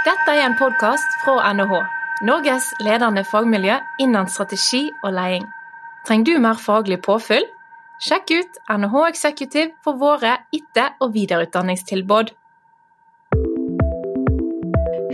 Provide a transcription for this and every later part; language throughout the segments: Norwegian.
Dette er en podkast fra NHH, Norges ledende fagmiljø innen strategi og leding. Trenger du mer faglig påfyll? Sjekk ut NHH Executive for våre etter- og videreutdanningstilbud.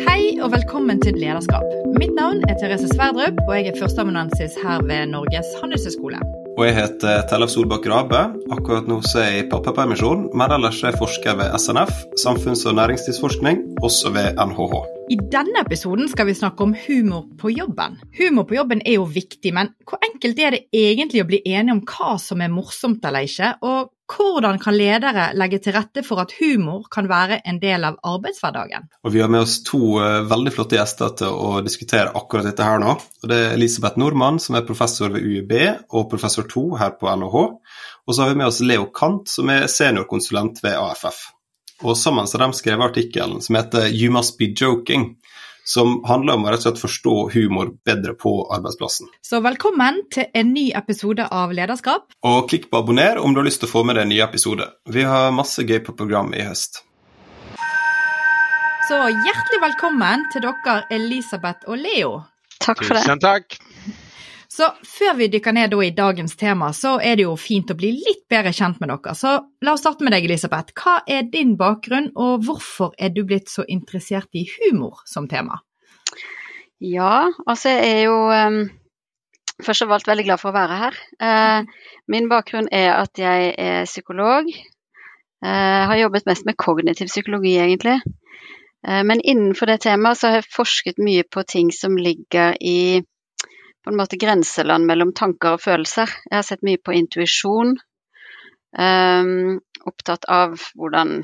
Hei og velkommen til Lederskap. Mitt navn er Therese Sverdrup, og jeg er førsteamanuensis her ved Norges handelshøyskole. Og jeg heter Tellef Solbakk Rabe. Akkurat nå så er jeg i pappapermisjon, men ellers er jeg forsker ved SNF, samfunns- og næringslivsforskning, også ved NHH. I denne episoden skal vi snakke om humor på jobben. Humor på jobben er jo viktig, men hvor enkelt er det egentlig å bli enige om hva som er morsomt eller ikke? Og hvordan kan ledere legge til rette for at humor kan være en del av arbeidshverdagen? Og Vi har med oss to uh, veldig flotte gjester til å diskutere akkurat dette her nå. Og det er Elisabeth Nordmann, som er professor ved UiB og professor 2 her på NHH. Og så har vi med oss Leo Kant, som er seniorkonsulent ved AFF. Og sammen har de skrevet artikkelen som heter 'You must be joking', som handler om å rett og slett forstå humor bedre på arbeidsplassen. Så velkommen til en ny episode av Lederskap. Og klikk på abonner om du har lyst til å få med deg en ny episode. Vi har masse gøy på programmet i høst. Så hjertelig velkommen til dere, Elisabeth og Leo. Takk for det. Tusen takk. Så før vi dykker ned i dagens tema, så er det jo fint å bli litt bedre kjent med dere. Så la oss starte med deg, Elisabeth. Hva er din bakgrunn, og hvorfor er du blitt så interessert i humor som tema? Ja, altså jeg er jo um, først og fremst veldig glad for å være her. Uh, min bakgrunn er at jeg er psykolog. Uh, har jobbet mest med kognitiv psykologi, egentlig. Uh, men innenfor det temaet så har jeg forsket mye på ting som ligger i på en måte grenseland mellom tanker og følelser. Jeg har sett mye på intuisjon. Um, opptatt av hvordan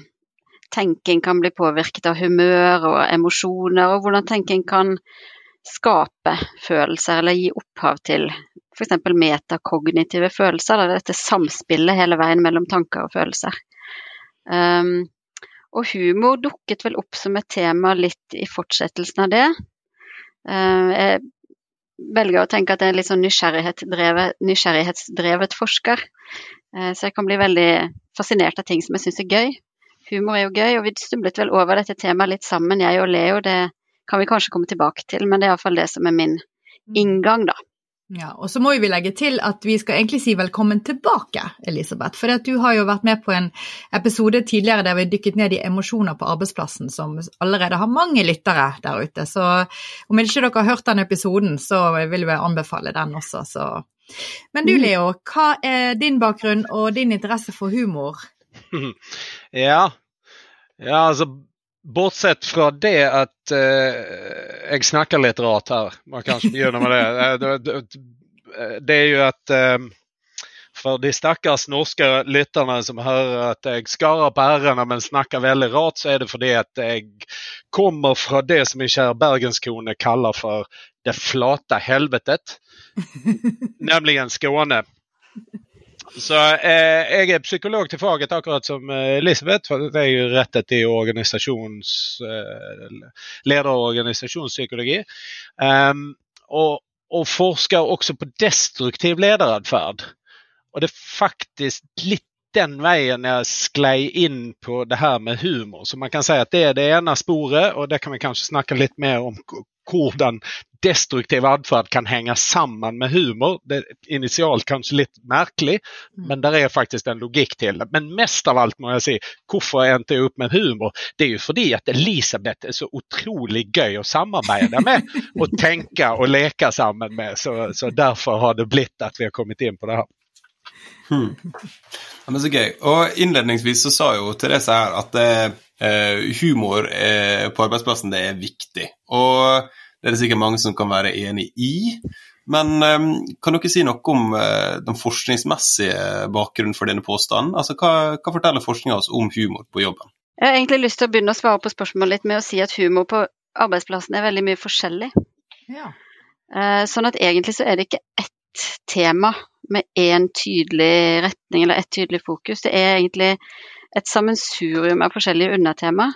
tenking kan bli påvirket av humør og emosjoner, og hvordan tenking kan skape følelser eller gi opphav til f.eks. metakognitive følelser. Da, dette samspillet hele veien mellom tanker og følelser. Um, og humor dukket vel opp som et tema litt i fortsettelsen av det. Uh, jeg velger å tenke at jeg er litt sånn nysgjerrighetsdrevet, nysgjerrighetsdrevet forsker. Uh, så jeg kan bli veldig fascinert av ting som jeg syns er gøy. Humor er jo gøy, og vi stumlet vel over dette temaet litt sammen, jeg og Leo. Det kan vi kanskje komme tilbake til, men det er iallfall det som er min inngang, da. Ja, og så må vi legge til at vi skal egentlig si velkommen tilbake, Elisabeth. For du har jo vært med på en episode tidligere der vi dykket ned i emosjoner på arbeidsplassen, som allerede har mange lyttere der ute. Så om ikke dere har hørt den episoden, så vil vi anbefale den også. Så. Men du Leo, hva er din bakgrunn og din interesse for humor? Ja, ja altså Bortsett fra det at uh, jeg snakker litt rart her, man kanskje begynner med det. Det, det er jo at um, for de stakkars norske lytterne som hører at jeg skarer på r-ene, men snakker veldig rart, så er det fordi at jeg kommer fra det som min kjære bergenskone kaller for det flate helvetet. Nemlig Skåne. Så eh, jeg er psykolog til faget, akkurat som Elisabeth. for Det er jo rettet i organisasjons, eh, leder- og organisasjonspsykologi. Um, og, og, forsker også på destruktiv lederatferd. Og det er faktisk litt den veien jeg sklei inn på det her med humor. Så man kan si at det er det ene sporet, og det kan vi kanskje snakke litt mer om hvordan destruktiv atferd kan henge sammen med humor. Det er initialt kanskje litt merkelig, men der er faktisk en logikk til det. Men mest av alt må jeg si, hvorfor jeg endte opp med humor? Det er jo fordi at Elisabeth er så utrolig gøy å samarbeide med og tenke og leke sammen med. Så, så derfor har det blitt at vi har kommet inn på det her. Hmm. Ja, men så gøy. Og Innledningsvis så sa jo Therese her at eh, humor eh, på arbeidsplassen det er viktig. Og det er det sikkert mange som kan være enig i. Men um, kan dere si noe om uh, den forskningsmessige bakgrunnen for denne påstanden? Altså, hva, hva forteller forskninga oss om humor på jobben? Jeg har egentlig lyst til å begynne å svare på spørsmålet litt med å si at humor på arbeidsplassen er veldig mye forskjellig. Ja. Uh, sånn at egentlig så er det ikke ett tema med én tydelig retning eller ett tydelig fokus. Det er egentlig et sammensurium av forskjellige undertema.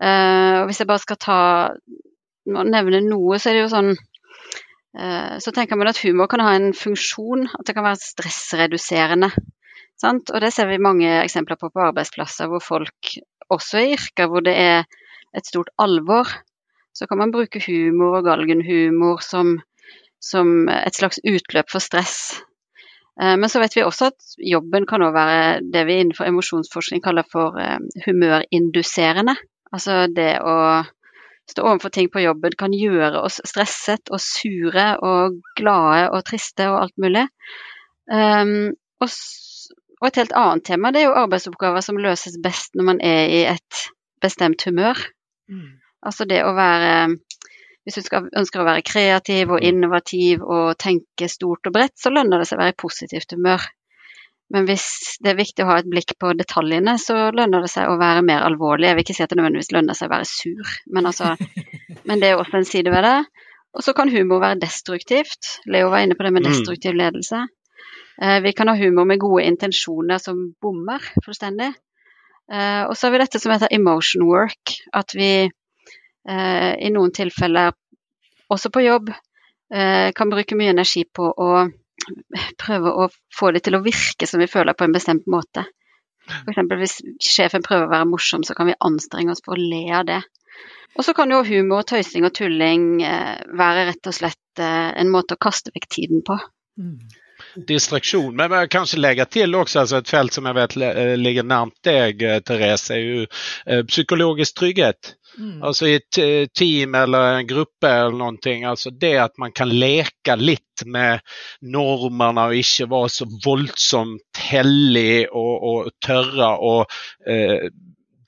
Uh, og hvis jeg bare skal ta nevne noe, så er det jo sånn uh, Så tenker man at humor kan ha en funksjon, at det kan være stressreduserende. Sant? Og det ser vi mange eksempler på på arbeidsplasser hvor folk, også i yrker hvor det er et stort alvor, så kan man bruke humor og galgenhumor som, som et slags utløp for stress. Eh, men så vet vi også at jobben kan også være det vi innenfor emosjonsforskning kaller for eh, humørinduserende. Altså det å stå overfor ting på jobben kan gjøre oss stresset og sure og glade og triste og alt mulig. Um, og, og, et helt annet tema det er jo arbeidsoppgaver som løses best når man er i et bestemt humør. Mm. Altså det å være Hvis du skal, ønsker å være kreativ og innovativ og tenke stort og bredt, så lønner det seg å være i positivt humør. Men hvis det er viktig å ha et blikk på detaljene, så lønner det seg å være mer alvorlig. Jeg vil ikke si at det nødvendigvis lønner seg å være sur, men, altså, men det er også en side ved det. Og så kan humor være destruktivt. Leo var inne på det med mm. destruktiv ledelse. Eh, vi kan ha humor med gode intensjoner som bommer fullstendig. Eh, og så har vi dette som heter emotion work. At vi eh, i noen tilfeller, også på jobb, kan bruke mye energi på å prøve å få det til å virke som vi føler på en bestemt måte. F.eks. hvis sjefen prøver å være morsom, så kan vi anstrenge oss for å le av det. Og så kan jo humor, tøysing og tulling eh, være rett og slett eh, en måte å kaste vekk tiden på. Mm. Distraksjon. Men jeg kanskje legge til også altså et felt som jeg vet eh, ligger nærmt deg, Therese, er jo psykologisk trygghet. Mm. Alltså i eh, team eller en gruppe eller någonting. Alltså det at man kan leke litt med normerna og ikke være så voldsomt hellig og, og tørre å eh,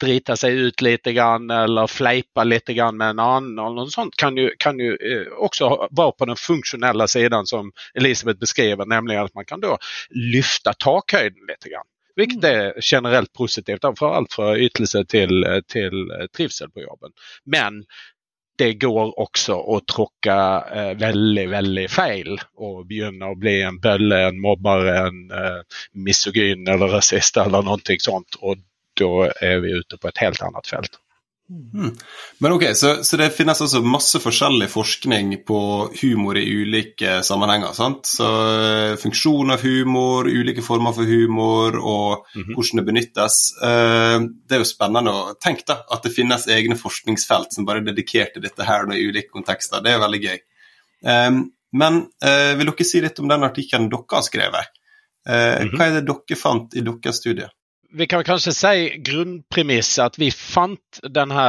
drita seg ut litt grann eller fleipe litt grann med en annen. eller noe sånt kan jo, kan jo eh, også være på den funksjonelle siden som Elisabeth beskriver, nemlig at man kan da løfte takhøyden litt. Grann. Vilket er generelt positivt, fra alt fra ytelse til, til trivsel på jobben. Men det går også å tråkke eh, veldig, veldig feil og begynne å bli en bølle, en mobber, en eh, misogyn eller rasist eller noe sånt. Og da er vi ute på et helt annet felt. Mm. Men ok, så, så, det finnes altså masse forskjellig forskning på humor i ulike sammenhenger. sant? Så uh, Funksjon av humor, ulike former for humor og mm -hmm. hvordan det benyttes. Uh, det er jo spennende å tenke da, at det finnes egne forskningsfelt som bare er dedikert til dette her i ulike kontekster. Det er veldig gøy. Um, men vil dere si litt om den artikkelen dere har skrevet? -hmm. Hva er det dere fant i deres studie? Vi kan kanskje si grunnpremisset at vi fant denne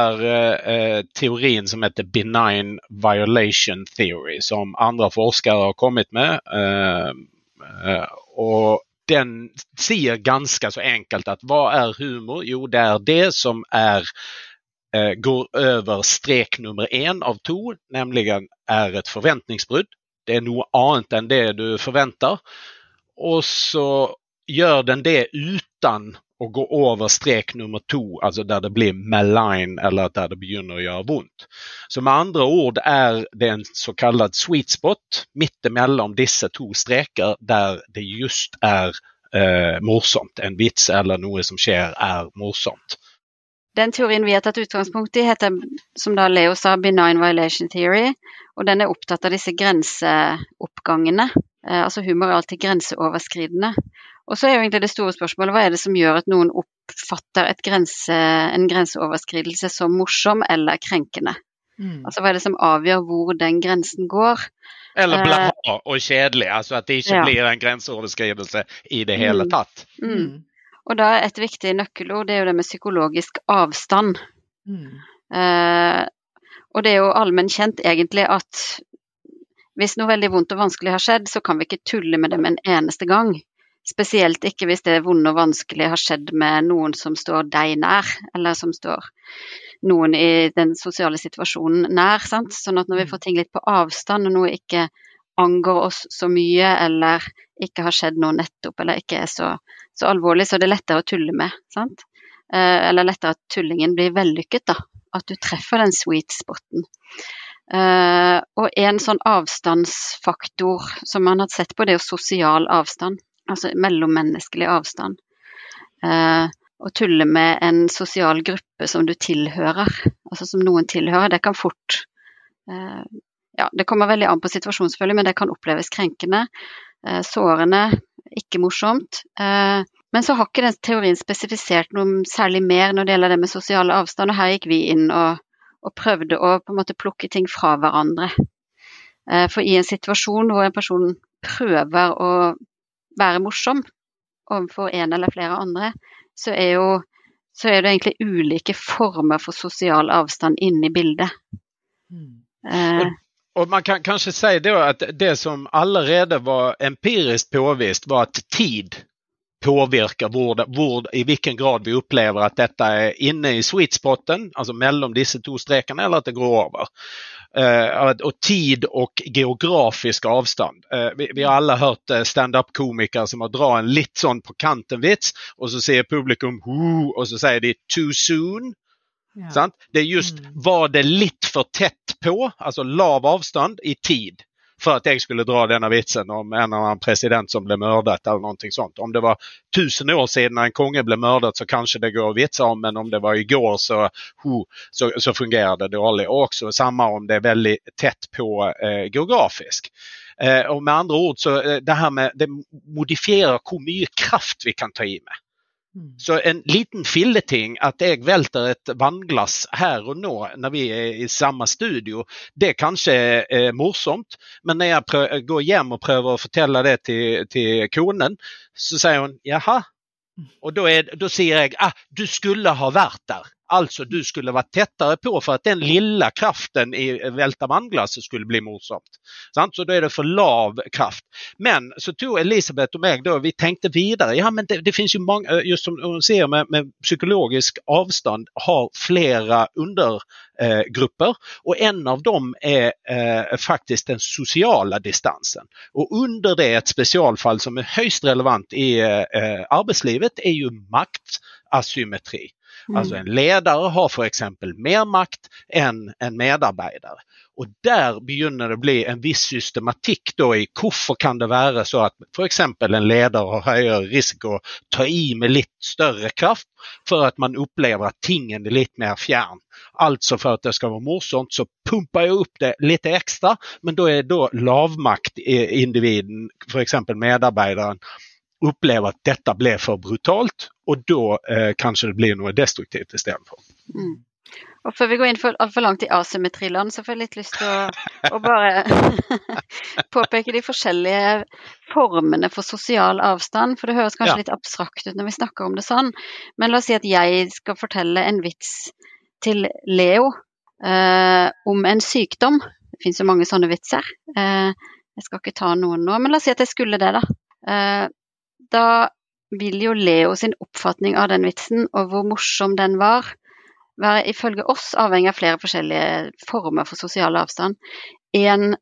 eh, teorien som heter benign violation theory, som andre forskere har kommet med. Eh, eh, og den sier ganske så enkelt at hva er humor? Jo, det er det som er eh, går over strek nummer én av to, nemlig er et forventningsbrudd. Det er noe annet enn det du forventer. Og så gjør den det uten å gå over strek nummer to, altså der det blir malign eller der det begynner å gjøre vondt. Så med andre ord er det en såkalt sweet spot midt mellom disse to streker der det just er eh, morsomt. En vits eller noe som skjer er morsomt. Den teorien vi har tatt utgangspunkt i, heter som da Leo sa, benign violation theory. Og den er opptatt av disse grenseoppgangene. Eh, altså humor er alltid grenseoverskridende. Og så er jo egentlig det store spørsmålet hva er det som gjør at noen oppfatter grense, en grenseoverskridelse som morsom eller krenkende? Mm. Altså hva er det som avgjør hvor den grensen går? Eller bla uh, og kjedelig, altså at det ikke ja. blir en grenseoverskridelse i det hele mm. tatt. Mm. Mm. Og da er et viktig nøkkelord det er jo det med psykologisk avstand. Eh, og det er jo allmenn kjent egentlig at hvis noe veldig vondt og vanskelig har skjedd, så kan vi ikke tulle med det med en eneste gang. Spesielt ikke hvis det vonde og vanskelig har skjedd med noen som står deg nær, eller som står noen i den sosiale situasjonen nær. Sant? Sånn at når vi mm. får ting litt på avstand, og noe ikke angår oss så mye, eller ikke har skjedd noe nettopp, eller ikke er så, så alvorlig, så er det lettere å tulle med. Sant? Eh, eller lettere at tullingen blir vellykket, da. At du treffer den sweet spoten. Uh, og en sånn avstandsfaktor som man har sett på, det er jo sosial avstand altså mellommenneskelig avstand. Eh, å tulle med en sosial gruppe som du tilhører, altså som noen tilhører, det kan fort eh, Ja, det kommer veldig an på situasjonen, selvfølgelig, men det kan oppleves krenkende, eh, sårende, ikke morsomt. Eh, men så har ikke den teorien spesifisert noe særlig mer når det gjelder det med sosiale avstand, og her gikk vi inn og, og prøvde å på en måte plukke ting fra hverandre. Eh, for i en situasjon hvor en person prøver å være morsom overfor en eller flere andre, så er, jo, så er det egentlig ulike former for sosial avstand inne i bildet. Mm. Eh. Og man kan kanskje si at det som allerede var empirisk påvist var at tid påvirker hvor, hvor, i hvilken grad vi opplever at dette er inne i sweet spoten, altså mellom disse to strekene, eller at det går over. Uh, og tid og geografisk avstand. Uh, vi, vi, har alle hørt standup-komikere som har dra en litt sånn på kanten vits, og så sier publikum og så sier de 'too soon'. Ja. Det er just mm. var det litt for tett på, altså lav avstand i tid for at jeg skulle dra denne vitsen om en eller annen president som ble mørdet eller noe sånt. Om det var tusen år siden en konge ble mørdet så kanskje det går å vitse om, men om det var i går så, så, så fungerer det dårlig. Og også samme om det er veldig tett på eh, geografisk. Eh, og med andre ord så eh, det her med det modifierer hvor mye kraft vi kan ta i med. Mm. Så en liten filleting at jeg velter et vannglass her og nå når vi er i samme studio, det kanskje er morsomt. Men når jeg prøver, går hjem og prøver å fortelle det til, til konen, så sier hun jaha. Mm. Og er, da sier jeg ah, du skulle ha vært der. Altså du skulle vært tettere på for at den lille kraften i velta vannglasset skulle bli morsomt. Sant? Så da er det for lav kraft. Men så tog Elisabeth og meg da, vi tenkte videre. Ja, men det, det finnes jo mange, eh, just som hun sier med, med psykologisk avstand, har flere undergrupper. Eh, og en av dem er eh, faktisk den sosiale distansen. Og under det et spesialfall som er høyst relevant i eh, arbeidslivet, er jo maktasymmetri. Mm. en ledare har f.eks. mer makt enn en medarbetare. Og Der begynner det bli en viss systematikk då i hvorfor kan det være så at f.eks. en leder har høyere risiko å ta i med litt større kraft, for at man opplever at tingen er litt mer fjern. Altså for at det skal være morsomt, så pumper jeg opp det litt ekstra, men da er da lavmaktindividen, f.eks. medarbeideren, opplever at dette ble for brutalt, og da eh, kanskje det blir noe destruktivt istedenfor. Mm. Og før vi går inn for altfor langt i asymmetriland, så får jeg litt lyst til å, å bare påpeke de forskjellige formene for sosial avstand. For det høres kanskje ja. litt abstrakt ut når vi snakker om det sånn. Men la oss si at jeg skal fortelle en vits til Leo eh, om en sykdom. Det finnes jo mange sånne vitser. Eh, jeg skal ikke ta noen nå, men la oss si at jeg skulle det, da. Eh, da vil jo Leo sin oppfatning av den vitsen og hvor morsom den var, være ifølge oss avhengig av flere forskjellige former for sosial avstand. En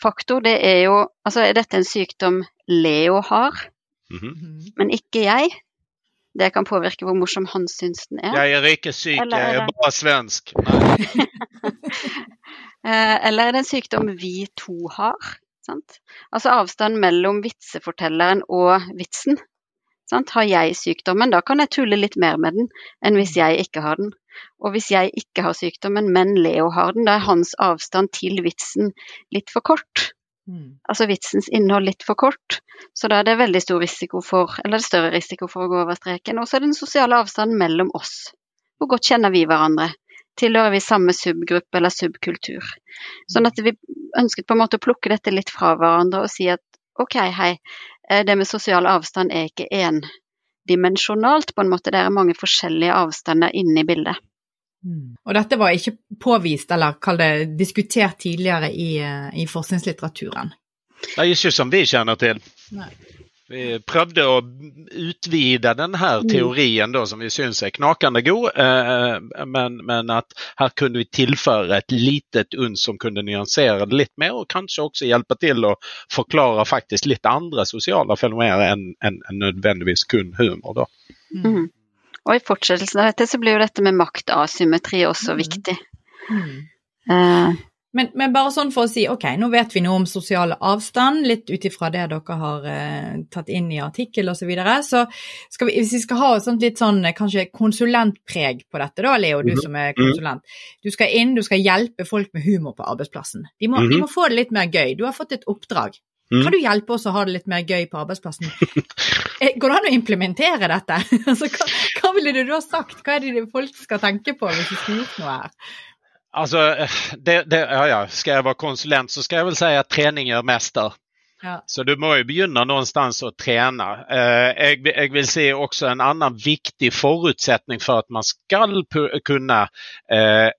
faktor det er jo Altså, er dette en sykdom Leo har, mm -hmm. men ikke jeg? Det kan påvirke hvor morsom han syns den er. Jeg er ikke syk, er jeg er bare svensk. Eh, eller er det en sykdom vi to har? Sant? Altså avstand mellom vitsefortelleren og vitsen. Sant? Har jeg sykdommen, da kan jeg tulle litt mer med den enn hvis jeg ikke har den. Og hvis jeg ikke har sykdommen, men Leo har den, da er hans avstand til vitsen litt for kort. Mm. Altså vitsens innhold litt for kort. Så da er det veldig stor risiko for, eller det er større risiko for å gå over streken. Og så er det den sosiale avstanden mellom oss. Hvor godt kjenner vi hverandre? Tilhører vi samme subgruppe eller subkultur. Sånn at vi ønsket på en måte å plukke dette litt fra hverandre og si at ok, hei, eh, det med sosial avstand er ikke endimensjonalt, på en måte. Det er mange forskjellige avstander inne i bildet. Mm. Og dette var ikke påvist, eller kall det diskutert tidligere i, eh, i forskningslitteraturen? Er ikke som vi kjenner til. Nei. Vi prøvde å utvide denne mm. teorien da, som vi syns er knakende god, eh, men, men, at her kunne vi tilføre et litet uns som kunne nyansere det litt mer, og kanskje også hjelpe til å forklare faktisk litt andre sosiale fenomener enn en, en nødvendigvis kun humor. Da. Mm. mm. Og I fortsettelsen av dette så blir jo dette med maktasymmetri også mm. viktig. Mm. Uh, men, men, bare sånn for å si, ok, nå vet vi noe om sosial avstand, litt ut ifra det dere har eh, tatt inn i artikkel osv. Så, videre. så skal vi, hvis vi skal ha et sånt litt sånn eh, kanskje konsulentpreg på dette, da, Leo, du mhm. som er konsulent. Du skal inn, du skal hjelpe folk med humor på arbeidsplassen. De må, de mhm. må få det litt mer gøy. Du har fått et oppdrag. Mm. Kan du hjelpe oss å ha det litt mer gøy på arbeidsplassen? Eh, går det an å implementere dette? altså, hva, hva ville du da sagt? Hva er det folk skal tenke på hvis de skulle gjort noe her? Alltså, det, det, ja, ja. Ska jag vara konsulent så ska jag väl säga att träning gör mester. Ja. Så du må jo begynne någonstans å trene. Eh, jeg, jeg vil si også en annen viktig forutsetning for at man skal kunne eh,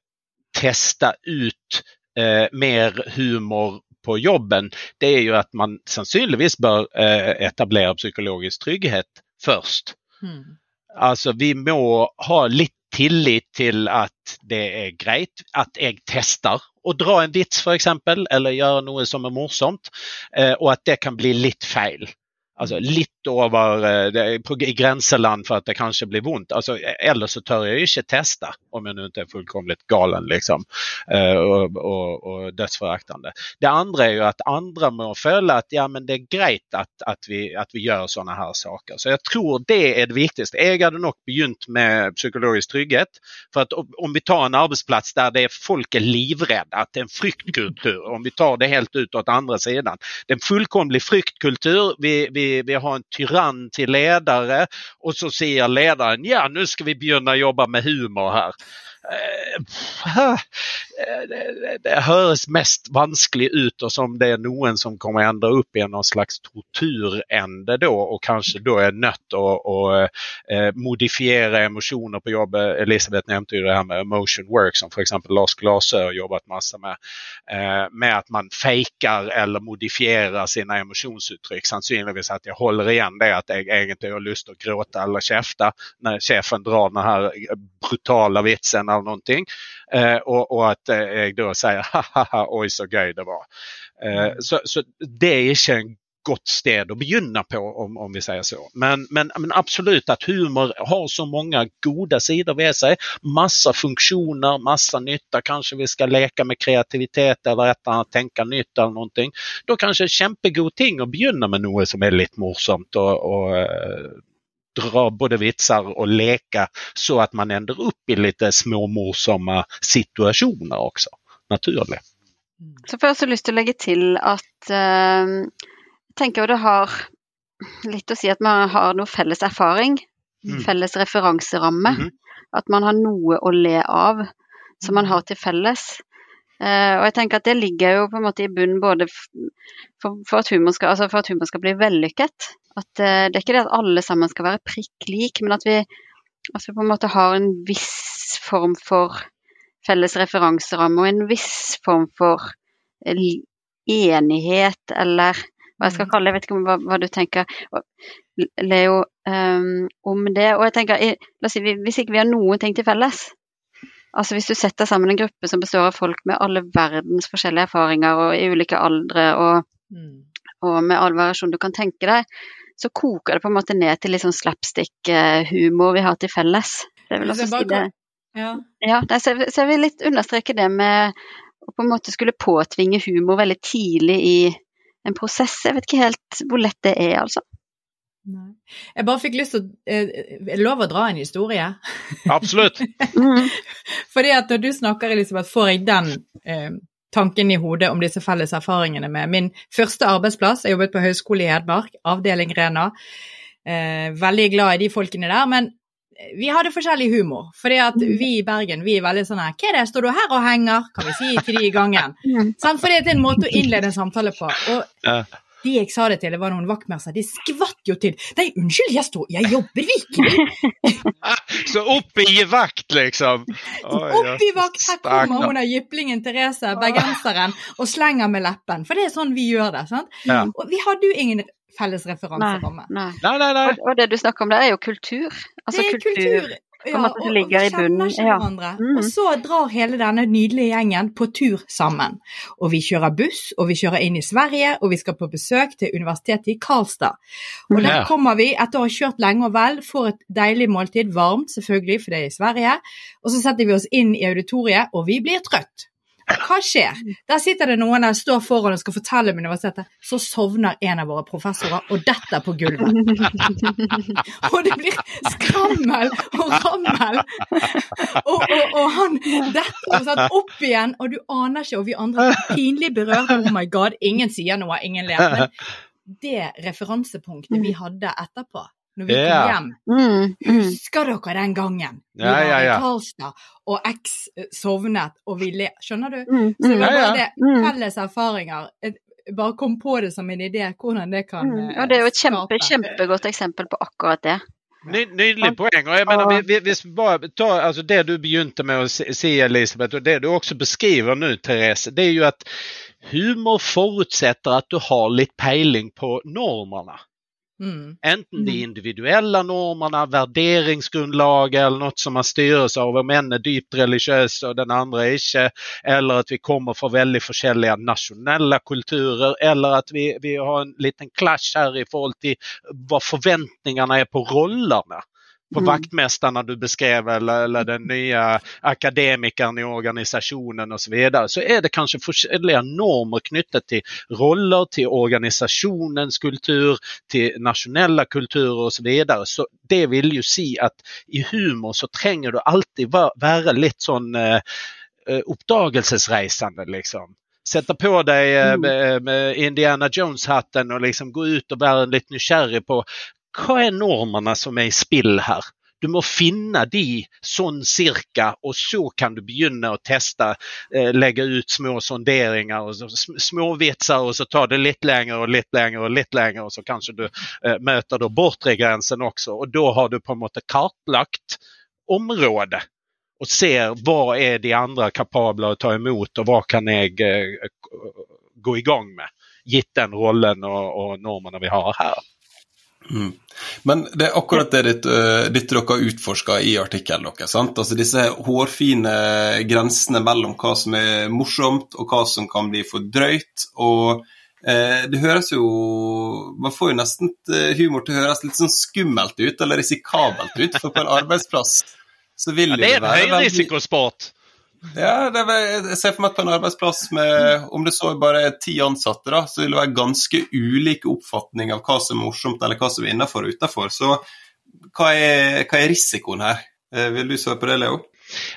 teste ut eh, mer humor på jobben, det er jo at man sannsynligvis bør eh, etablere psykologisk trygghet først. Mm. Altså, vi må ha litt tillit til at det er greit at jeg tester å dra en vits f.eks., eller gjøre noe som er morsomt, eh, og at det kan bli litt feil. Altså litt over eh, det, i grenseland for at det kanskje blir vondt. Altså, ellers så tør jeg ikke teste, om jeg ikke er fullkomlig galen liksom, eh, og, og, og dødsforaktende. Det andre er jo at andre må føle at ja, men det er greit at, at, vi, at vi gjør sånne her saker. Så jeg tror det er det viktigste. Jeg hadde nok begynt med psykologisk trygghet. For at om vi tar en arbeidsplass der det er folk er livredde, at det er en fryktkultur, om vi tar det helt ut til andre siden. Det er en fullkomlig fryktkultur. Vi, vi, vi har en tyrann til ledere, og så sier lederen ja, nå skal vi begynne å jobbe med humor her. Eh, eh, Det, det, høres mest vanskelig ut, og som det er noen som kommer ende opp i en slags torturende da, og kanskje da er nødt til å, å eh, modifiere emosjoner på jobb. Elisabeth nevnte jo det her med emotion work, som f.eks. Lars Glasø har jobbet masse med. Med at man faker eller modifierer sine emosjonsuttrykk. Sannsynligvis at jeg holder igjen det at jeg egentlig har lyst til å gråte eller kjefte når sjefen drar den her brutale vitsen eller noen ting. Eh, og, og at eh, jeg da sier ha-ha-ha, oi så gøy det var. Eh, så, så det er ikke en godt sted å begynne på, om, om vi sier så. Men, men, men absolutt at humor har så mange gode sider ved seg. Masse funksjoner, masse nytte. Kanskje vi skal leke med kreativitet eller et eller annet, tenke nytt eller noe. Da kanskje kjempegod ting å begynne med noe som er litt morsomt. og, og dra både vitser og leke så at man ender opp i litt småmorsomme situasjoner også. Naturlig. Så får jeg også lyst til å legge til at eh, jeg tenker jo det har litt å si at man har noe felles erfaring, Mm. felles referanseramme. Mhm. At man har noe å le av som man har til felles. Eh, og jeg tenker at det ligger jo på en måte i bunnen både for, for, at, skal, altså for at humor skal bli vellykket. At eh, det er ikke det at alle sammen skal være prikk lik, men at vi, at vi på en måte har en viss form for felles referanseramme og en viss form for eh, enighet, eller hva jeg skal kalle det, jeg vet ikke hva, hva du tenker, Leo, um, om det. Og jeg tenker, la oss si, hvis ikke vi har noen ting til felles, altså hvis du setter sammen en gruppe som består av folk med alle verdens forskjellige erfaringer og i ulike aldre og, Mm. og med all variasjon du kan tenke deg, så koker det på en måte ned til litt sånn slapstick-humor vi har til felles. Det vil også jeg bare si det. Ja. Ja, så, jeg- så jeg vil litt understreke det med å på en måte skulle påtvinge humor veldig tidlig i en prosess. Jeg vet ikke helt hvor lett det er, altså. Nei. Jeg bare fikk lyst til å eh, Er det lov å dra en historie? Absolutt. Mm. Fordi at når du snakker, Elisabeth, får jeg den eh, tanken i hodet om disse felles erfaringene med min første arbeidsplass. Jeg jobbet på Høgskolen i Hedmark, avdeling Rena. Eh, veldig glad i de folkene der, men vi hadde forskjellig humor. Fordi at vi i Bergen vi er veldig sånn her Hva er det, står du her og henger? Kan vi si til de i gangen. Sånn? Fordi det er en måte å innlede en samtale på. Og. De jeg sa det til, det var noen vaktmestere, de skvatt jo til. Nei, unnskyld, jeg, står, jeg jobber virkelig. Så opp i vakt, liksom. Oi. Opp i vakt, her kommer hun der jyplingen Therese, bergenseren, og slenger med leppen. For det er sånn vi gjør det. sant? Ja. Og vi hadde jo ingen felles referanseramme. nei. Nei, nei, nei. Og, og det du snakker om der, er jo kultur. Altså det er kultur. kultur. Ja, og, i og kjenner ikke ja. hverandre. Mm. Og så drar hele denne nydelige gjengen på tur sammen. Og vi kjører buss, og vi kjører inn i Sverige, og vi skal på besøk til universitetet i Karlstad. Og der kommer vi etter å ha kjørt lenge og vel, får et deilig måltid, varmt selvfølgelig, for det er i Sverige. Og så setter vi oss inn i auditoriet, og vi blir trøtt. Hva skjer? Der sitter det noen der, står foran og skal fortelle om universitetet. Så sovner en av våre professorer og detter på gulvet. Og det blir skrammel og rammel. Og, og, og han detter sånn opp igjen, og du aner ikke, og vi andre er pinlig berørt. Oh my god, ingen sier noe, ingen ler. Men det referansepunktet vi hadde etterpå, når vi yeah. kom hjem. Mm, mm. Husker dere den gangen vi Ja, var ja, var i Karlstad, og X eh, sovnet, og vi le... Skjønner du? Mm, Så det mm, var Ja, ja. bare det. Mm. Felles erfaringer. Bare kom på det som en idé, hvordan det kan mm. eh, Og det er jo et kjempe, kjempegodt eksempel på akkurat det. Ny, nydelig poeng. og jeg mener, vi- vi- hvis vi bare tar, altså Det du begynte med å si, Elisabeth, og det du også beskriver nå, Therese, det er jo at humor forutsetter at du har litt peiling på normene. Mm. Enten de individuelle normene, värderingsgrunnlaget eller noe som man styres av om en er dypt religiøs og den andre ikke, eller at vi kommer fra veldig forskjellige nasjonelle kulturer, eller at vi, vi har en liten clash her i forhold til hva forventningene er på rollene. På Mm. vaktmästarna du beskrev eller, eller den nye akademikeren i organisasjonen osv. Så, videre, så er det kanskje forskjellige normer knyttet til roller, til organisasjonens kultur, til nasjonelle kulturer osv. Så, videre. så det vil jo si at i humor så trenger du alltid være litt sånn eh, eh, oppdagelsesreisende, liksom. Sette på deg eh, Mm. Indiana Jones-hatten og liksom gå ut og være litt nysgjerrig på hva er normene som er i spill her? Du må finne de sånn cirka, og så kan du begynne å teste. Eh, legge ut små sonderinger og så, sm- små vitser, og så tar det litt lenger og litt lenger og litt lenger, og så kanskje du eh, møter da bortre grensen også. Og da har du på en måte kartlagt området og ser hva er de andre kapable å ta imot, og hva kan jeg eh, gå i gang med, gitt den rollen og, og normene vi har her. Mm. Men det er akkurat det ditt, øh, dette dere har utforska i artikkelen deres. Altså Disse hårfine grensene mellom hva som er morsomt og hva som kan bli for drøyt. og eh, Det høres jo Man får jo nesten eh, humor til å høres litt sånn skummelt ut, eller risikabelt ut. For på en arbeidsplass så vil Ja, det er en være veldig- høyrisikosport. Ja, er, jeg ser for meg at på en arbeidsplass med om det så bare er ti ansatte, da, så vil det være ganske ulike oppfatning av hva som er morsomt eller hva som er innafor og utafor. Så hva er, hva er risikoen her? Eh, Vil du svare på det, Leo?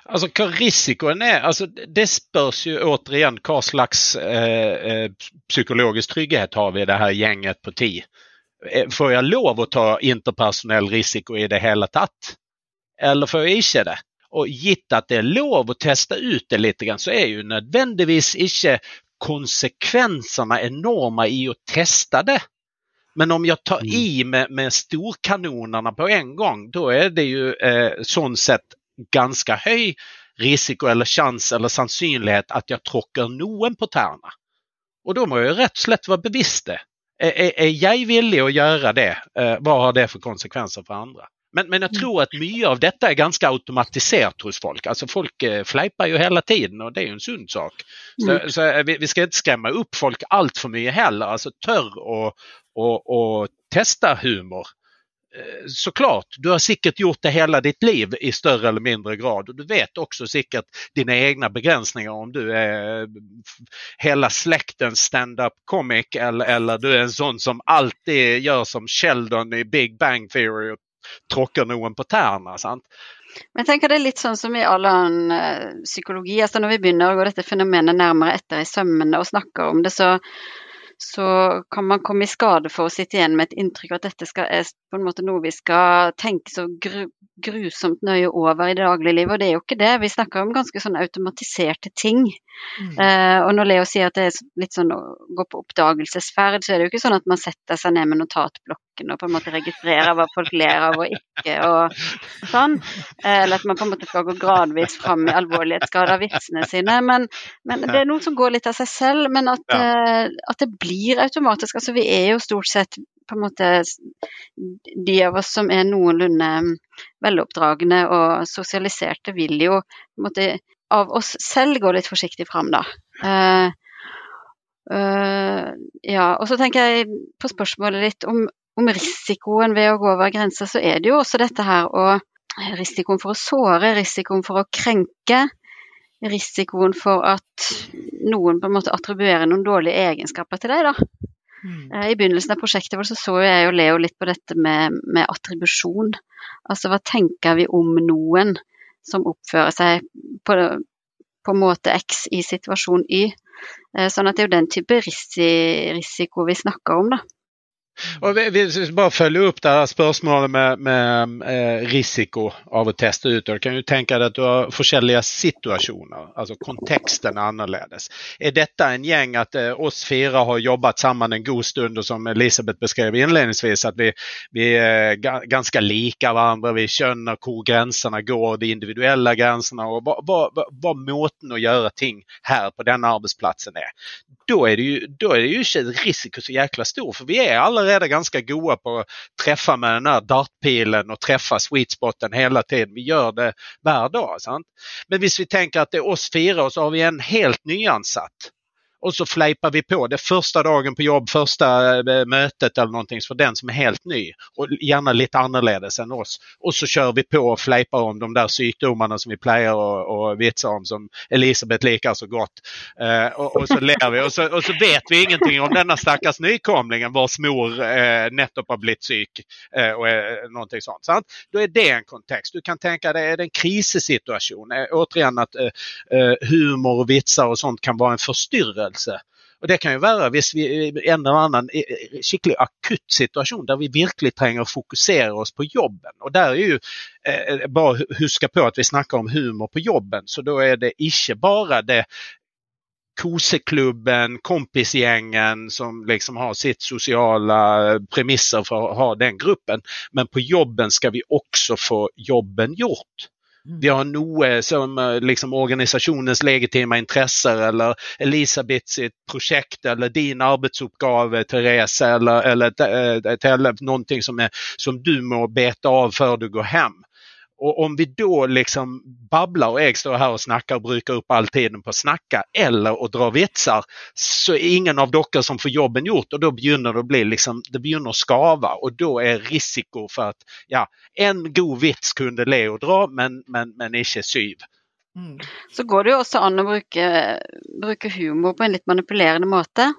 Altså, hva risikoen er? Altså, det spørs jo återigen hva slags eh, eh, psykologisk trygghet har vi i det her gjenget på ti. Eh, Får jeg lov å ta interpersonell risiko i det hele tatt? Eller får jeg ikke det? Og gitt at det er lov å teste ut det litt, så er jo nødvendigvis ikke konsekvensene enorme i å teste det. Men om jeg tar i med, med storkanonene på en gang, da er det jo eh, sånn sett ganske høy risiko eller sjanse eller sannsynlighet at jeg tråkker noen på tærne. Og da må jeg rett og slett være bevisst det. Er, er, er jeg villig å gjøre det? Eh, hva har det for konsekvenser for andre? Men, men jeg tror at mye av dette er ganske automatisert hos folk. Altså Folk eh, fleiper jo hele tiden, og det er jo en sunn sak. Så, så eh, vi, vi skal ikke skremme opp folk altfor mye heller. Altså Tør å, å, å teste humor. Eh, Så klart, du har sikkert gjort det hele ditt liv i større eller mindre grad. Og du vet også sikkert dine egne begrensninger om du er hele slektens stand-up comic eller, eller du er en sånn som alltid gjør som Sheldon i Big Bang Theory og tråkker noen på tærne. sant? Men jeg tenker det er litt sånn som i all annen eh, psykologi. altså Når vi begynner å gå dette fenomenet nærmere etter i sømmene og snakker om det, så, så kan man komme i skade for å sitte igjen med et inntrykk av at dette skal, er på en måte noe vi skal tenke så gru, grusomt nøye over i det daglige livet, Og det er jo ikke det. Vi snakker om ganske sånn automatiserte ting. Mm. Eh, og når Leo sier at det er litt sånn å gå på oppdagelsesferd, så er det jo ikke sånn at man setter seg ned med notatblokken og på en måte registrere hva folk ler av og ikke og sånn. Eh, eller at man på en måte skal gå gradvis fram i alvorlighetsgrad av vitsene sine. Men, men det er noe som går litt av seg selv. Men at, ja. at det blir automatisk. Altså vi er jo stort sett på en måte de av oss som er noenlunde veloppdragne og sosialiserte, vil jo på en måte av oss selv gå litt forsiktig fram, da. Uh, eh, ja, og så tenker jeg på spørsmålet litt om, om risikoen ved å gå over grensa, så er det jo også dette her og risikoen for å såre, risikoen for å krenke, risikoen for at noen på en måte attribuerer noen dårlige egenskaper til deg, da. Mm. Eh, I begynnelsen av prosjektet så, så jeg og Leo litt på dette med, med attribusjon. Altså hva tenker vi om noen som oppfører seg på, på måte X i situasjon Y. Eh, Sånn at det er jo den type risiko vi snakker om, da. Og Hvis vi bare følger opp det spørsmålet med, med eh, risiko av å teste ut, og kan jo tenke deg at du har forskjellige situasjoner, altså konteksten er annerledes. Er dette en gjeng at eh, oss fire har jobbet sammen en god stund, og som Elisabeth beskrev innledningsvis, at vi, vi er ganske like hverandre, vi skjønner hvor grensene går, de individuelle grensene, og hva, hva, hva måten å gjøre ting her på denne arbeidsplassen er. Da er, det jo, da er det jo ikke risiko så jækla stor, for vi er allerede ganske gode på å treffe med den der dartpilen og treffe sweet spoten hele tiden. Vi gjør det hver dag. Sant? Men hvis vi tenker at det er oss fire, og så har vi en helt nyansatt og så fleiper vi på. Det er første dagen på jobb, første mötet møtet eller noe for den som er helt ny. Og gjerne litt annerledes enn oss. Og så kjører vi på og fleiper om de der sjukdomarna som vi pleier och, och vitse om, som Elisabeth liker så godt. Eh, og, och, så ler vi. Og så, och så, vet vi ingenting om denne stackars nykomlingen vars mor eh, nettopp har blitt syk. Eh, og eh, noe sånt, sant? Da er det en kontekst. Du kan tenke deg er det en krisesituation? Eh, återigen at eh, humor og vitser og sånt kan være en forstyrrelse ledelse. Og Det kan jo være hvis vi i en eller annen skikkelig akutt situasjon der vi virkelig trenger å fokusere oss på jobben. Og der er jo eh, Bare huske på at vi snakker om humor på jobben, så da er det ikke bare det koseklubben, kompisgjengen som liksom har sitt sosiale premisser for å ha den gruppen. Men på jobben skal vi også få jobben gjort. Mm. Vi har noe som eh, liksom organisasjonens legitime interesser eller Elisabeth sitt prosjekt eller din arbeidsoppgave, Therese, eller, eller, eller, eller noe som, som du må bete av før du går hjem. Og om vi da liksom babler, og jeg står her og snakker og bruker opp all tiden på å snakke, eller å dra vitser, så er ingen av dere som får jobben gjort. Og da begynner det å bli liksom, det begynner å skave. Og da er risiko for at ja, en god vits kunne Leo dra, men, men, men ikke syv. Mm. Så går det jo også an å bruke, bruke humor på en litt manipulerende måte.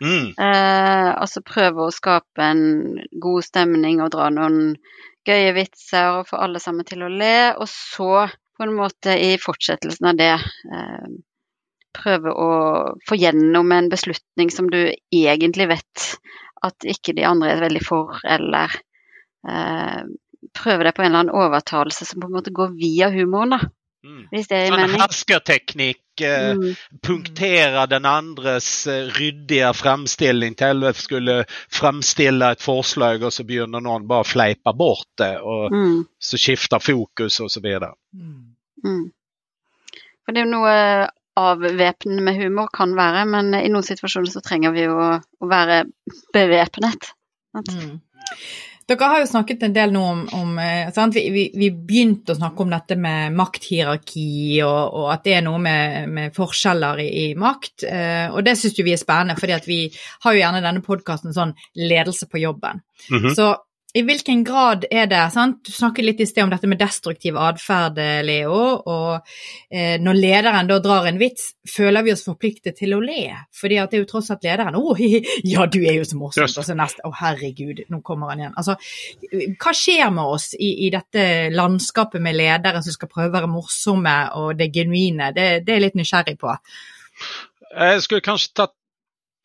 Mm. Eh, altså prøve å skape en god stemning og dra noen gøye vitser og få alle sammen til å le. Og så på en måte i fortsettelsen av det eh, prøve å få gjennom en beslutning som du egentlig vet at ikke de andre er veldig for, eller eh, prøve deg på en eller annen overtalelse som på en måte går via humoren. da. Mm. Hvis det er sånn herskerteknikk, eh, mm. punktere den andres eh, ryddige fremstilling til at skulle fremstille et forslag, og så begynner noen bare å fleipe bort det, og mm. så skifter fokus og så videre. Mm. mm. For det er jo noe avvæpnende med humor kan være, men i noen situasjoner så trenger vi jo å være bevæpnet. Mm. Dere har jo snakket en del nå om, om eh, vi, vi, vi, begynte å snakke om dette med makthierarki, og, og at det er noe med, med forskjeller i, i, makt. Eh, og det syns vi er spennende, for vi har jo gjerne denne podkasten sånn ledelse på jobben. Mm -hmm. Så i hvilken grad er det sant? Du snakket litt i sted om dette med destruktiv atferd, Leo. Og eh, når lederen da drar en vits, føler vi oss forpliktet til å le. Fordi at det er jo tross alt lederen. 'Å, ja, du er jo så morsom.' Og så neste 'Å, herregud, nå kommer han igjen'. Altså, hva skjer med oss i, i, dette landskapet med ledere som skal prøve å være morsomme og det genuine? Det, det er jeg litt nysgjerrig på. Jeg skulle kanskje tatt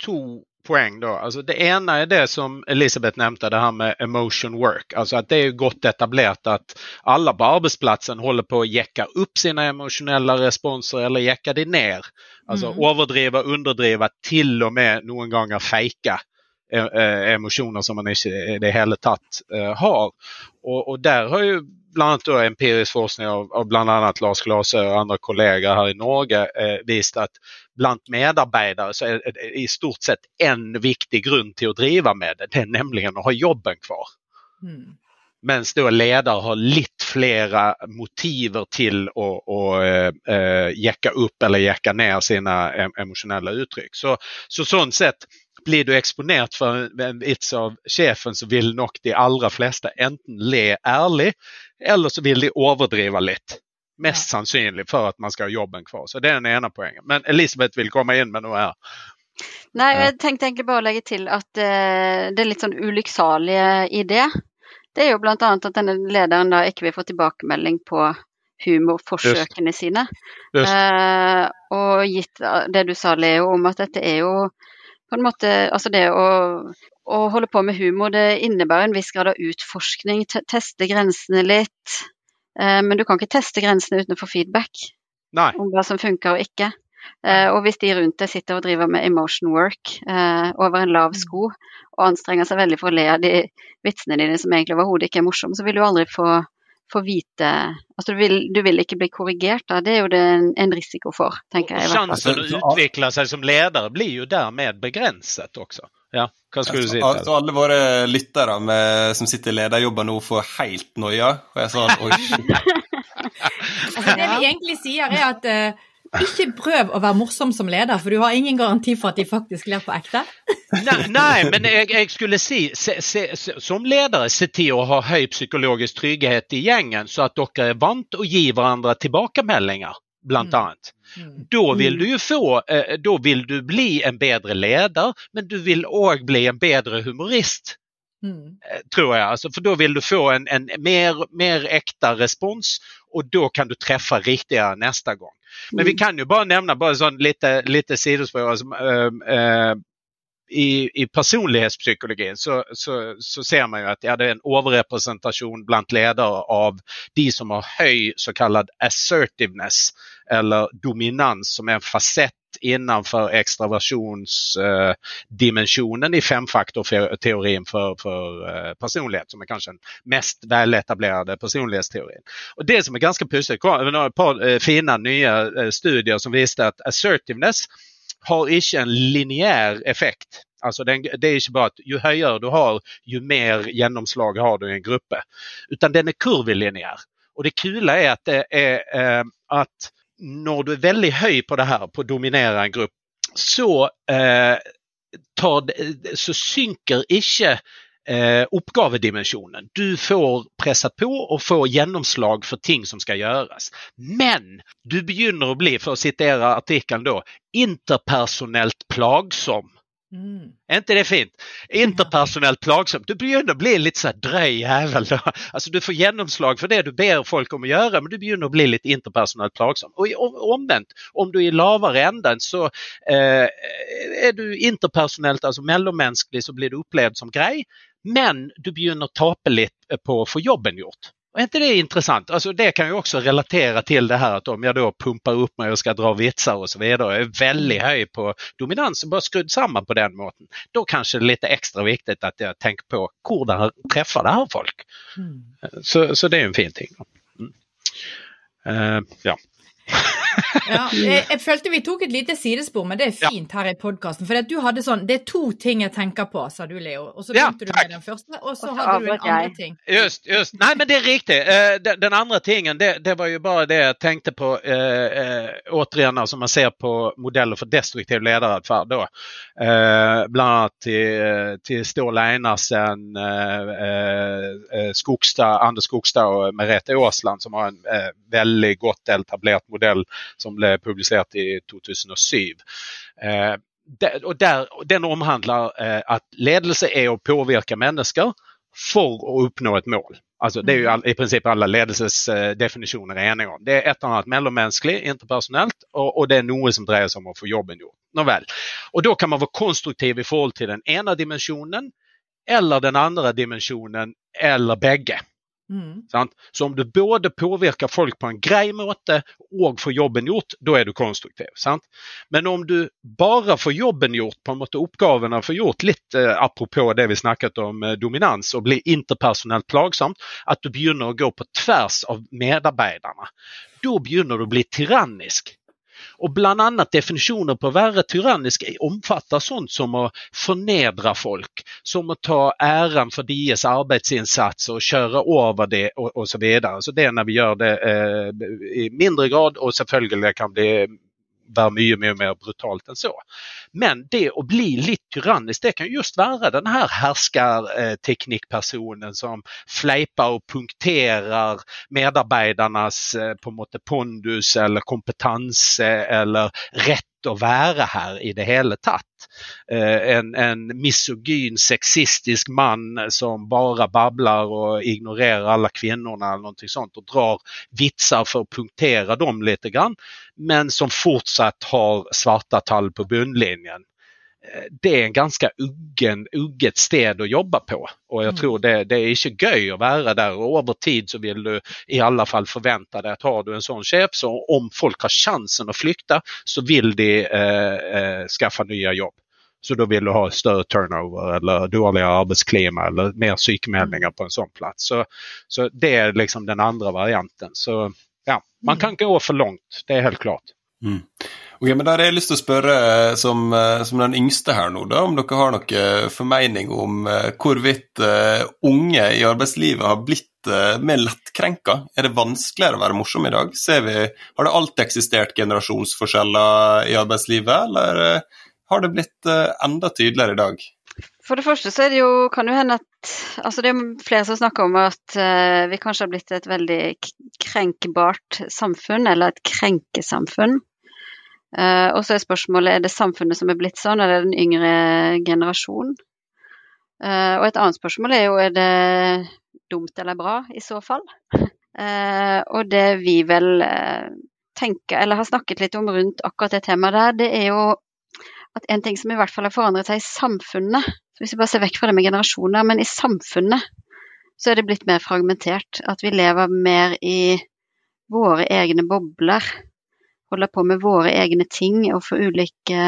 to poeng. Då. Alltså det ene er det som Elisabeth nevnte, det her med emotion work. Alltså att det er godt etablert at alle på arbetsplatsen holder på å jekke opp sine emosjonelle responser eller jekke de ned. Alltså mm. overdriva, underdriva, til og med noen ganger fejka eh, eh, emosjoner som man ikke i det hele tatt uh, har. Og, og, der har jo bl.a. empirisk forskning av, av bl.a. Lars Glase og andre kolleger her i Norge eh, vist at blant medarbeidere så er det i stort sett en viktig grunn til å drive med det. Det er nemlig å ha jobben kvar. Mm. Mens da leder har litt flere motiver til å, å uh, jekke opp eller jekke ned sine emosjonelle uttrykk. Så, så, sånn sett blir du eksponert for en vits av sjefen, så vil nok de aller fleste enten le ærlig, eller så vil de overdrive litt. Mest sannsynlig for at man skal ha jobben kvar. Så det er den ene poenget. Men Elisabeth vil komme inn med noe her. Nei, jeg tenkte egentlig bare å legge til at uh, det er litt sånn ulykksalige i det. Det er jo bl.a. at denne lederen da ikke vil få tilbakemelding på humorforsøkene Just. sine. Just. Uh, og gitt det du sa, Leo, om at dette er jo på en måte Altså det å å holde på med humor det innebærer en viss grad av utforskning, teste grensene litt. Eh, men du kan ikke teste grensene uten å få feedback Nei. om hva som funker og ikke. Eh, og hvis de rundt deg sitter og driver med emotion work eh, over en lav sko og anstrenger seg veldig for å le av de vitsene dine som egentlig overhodet ikke er morsomme, så vil du aldri få, få vite Altså du vil, du vil, ikke bli korrigert, da. Det er jo det en, risiko for, tenker jeg. Sjansen. Chansen å utvikle seg som leder blir jo dermed begrenset også. Ja, hva skulle du si? Så, så alle våre lyttere med, som sitter i lederjobber nå, får helt noia. Og jeg sa oi, Altså, det vi egentlig sier, er at uh, ikke prøv å være morsom som leder, for du har ingen garanti for at de faktisk ler på ekte. nei, nei, men jeg, jeg skulle si, se, se, som ledere, se til å ha høy psykologisk trygghet i gjengen, så at dere er vant å gi hverandre tilbakemeldinger, blant annet. Mm. Da vil du jo få, eh, da vil du bli en bedre leder, men du vil òg bli en bedre humorist. Mm. tror jeg. Altså, for da vil du få en, en mer, mer ekte respons, og da kan du treffe riktigere neste gang. Men vi kan jo bare nevne bare sånn lite, lite sidespor. Altså, øh, øh, i, I personlighetspsykologien så, så, så, ser man jo at ja, det er en overrepresentasjon blant ledere av de som har høy såkalt assertiveness, eller dominans, som er en fasett innenfor ekstraversjonsdimensjonen i femfaktorteorien for, for uh, personlighet, som er kanskje den mest veletablerte personlighetsteorien. Og Det som er ganske pussig, er et par uh, fine nye studier som viste at assertiveness har ikke en lineær effekt. Altså det, det, er ikke bare at jo høyere du har, jo mer gjennomslag har du i en gruppe. Utan den er kurvelineær. Og det kule er at, det er, eh, at når du er veldig høy på det her, på å dominere en gruppe, så, eh, så synker ikke eh, oppgavedimensjonen. Du får pressa på og får gjennomslag for ting som skal gjøres. Men du begynner å bli, for å sitere artikkelen da, interpersonelt plagsom. Mm. Er ikke det fint? Interpersonelt plagsomt. Du begynner å bli litt sånn drøy jævel. Altså Du får gjennomslag for det du ber folk om å gjøre, men du begynner å bli litt interpersonelt plagsom. Og omvendt, om du er i lavere enden, så eh, er du interpersonelt, altså mellommenneskelig, så blir du opplevd som grei, men du begynner å tape litt på å få jobben gjort. Och er ikke det intressant? Alltså det kan jo også relatera til det her at om jeg da pumper opp meg og skal dra vitser osv., så er veldig høy på på og bare skrudd sammen på den måten. da kanskje det er litt ekstra viktig at jeg tenker på hvordan jeg treffer det her folk. Mm. Så, så det jo en fin ting. Mm. Uh, ja. ja, jeg, jeg, følte vi tok et lite sidespor, men det er fint ja. her i podkasten. For du hadde sånn Det er to ting jeg tenker på, sa du, Leo. Og så begynte ja, du med den første, og så hadde du en andre ting. Just, just. Nei, men det er riktig. Uh, den, den, andre tingen, det, det, var jo bare det jeg tenkte på uh, uh, återigen, altså man ser på modeller for destruktiv lederatferd. da. Uh, blant annet til, til Ståle Einarsen, Skogstad, Anders Skogstad og Merete Aasland, som har en veldig godt etablert modell som ble publisert i 2007. Eh, og der, den omhandler eh, at ledelse er å påvirke mennesker for å oppnå et mål. Altså, det er jo i prinsippet alle ledelsesdefinisjoner er enige om. Det er et eller annet mellommenneskelig, interpersonelt, og, og, det er noe som dreier seg om å få jobben gjort. Nå vel. Og da kan man være konstruktiv i forhold til den ene dimensjonen eller den andre dimensjonen, eller begge. Mm. Så om du både påvirker folk på en grei måte og får jobben gjort, da er du konstruktiv. Sant? Men om du bare får jobben gjort, på en måte oppgavene får gjort, litt eh, apropos det vi snakket om eh, dominans, og blir interpersonelt plagsomt, at du begynner å gå på tvers av medarbeiderne. Da begynner du å bli tyrannisk. Og bl.a. definisjoner på å være tyrannisk omfatter sånt som å fornedre folk, som å ta æren for deres arbeidsinnsats og kjøre over det osv. Så, videre. så det er når vi gjør det eh, i mindre grad, og selvfølgelig kan bli være mye mye mer brutalt enn så. Men det å bli litt tyrannisk, det kan just være den her herskerteknikkpersonen som fleiper og punkterer medarbeidernes eh, på en måte pondus eller kompetanse eller rett å være her i det hele tatt. Eh, en, en misogyn, sexistisk mann som bare babler og ignorerer alle kvinnene og drar vitser for å punktere dem litt, men som fortsatt har svarte tall på bunnlinjen. Det er en ganske uggen, ugget sted å jobbe på. Og jeg tror det, det, er ikke gøy å være der. og Over tid så vil du i alle fall forvente deg at har du en sånn sjef, så om folk har sjansen å flykte, så vil de eh, eh, skaffe nye jobb. Så da vil du ha større turnover eller dårligere arbeidsklima eller mer sykemeldinger på en sånn plass. Så, så det er liksom den andre varianten. Så ja, man kan gå for langt, det er helt klart. Mm. Ok, men Der har jeg lyst til å spørre eh, som, eh, som, den yngste her nå, da, om dere har noe formening om hvorvidt unge i arbeidslivet har blitt mer lettkrenka? Er det vanskeligere å være morsom i dag? Vi, har det alltid eksistert generasjonsforskjeller i arbeidslivet, eller har det blitt enda tydeligere i dag? For det første så er det jo, kan det hende at altså Det er flere som snakker om at vi kanskje har blitt et veldig krenkbart samfunn, eller et krenkesamfunn. Uh, og så er spørsmålet er det samfunnet som er blitt sånn, eller er det den yngre generasjon? Uh, og et annet spørsmål er jo er det dumt eller bra, i så fall. Uh, og det vi vel tenker, eller har snakket litt om rundt akkurat det temaet der, det er jo at en ting som i hvert fall har forandret seg i samfunnet Hvis vi bare ser vekk fra det med generasjoner, men i samfunnet så er det blitt mer fragmentert. At vi lever mer i våre egne bobler holde på med våre egne ting og få ulike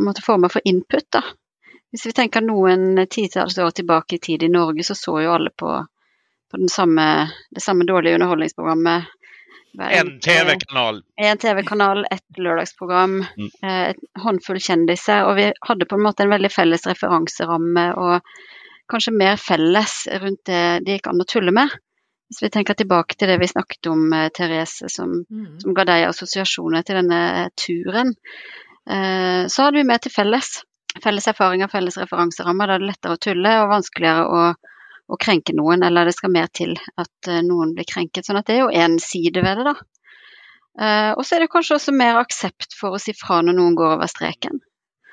måte, former for input. Da. Hvis vi tenker noen titalls år tilbake i tid i Norge, så så jo alle på, på samme, det samme dårlige underholdningsprogrammet. En TV-kanal. En TV-kanal, et lørdagsprogram, mm. Eh, et håndfull kjendiser. Og vi hadde på en måte en veldig felles referanseramme og kanskje mer felles rundt det det gikk an å tulle med. Hvis vi tenker tilbake til det vi snakket om, eh, Therese, som, mm. som ga deg assosiasjoner til denne turen, eh, så hadde vi mer til felles. Felles erfaringer, felles referanserammer. Da er det lettere å tulle og vanskeligere å, å, krenke noen, eller det skal mer til at eh, noen blir krenket. Sånn at det er jo én side ved det, da. Uh, og så er det kanskje også mer aksept for å si fra når noen går over streken.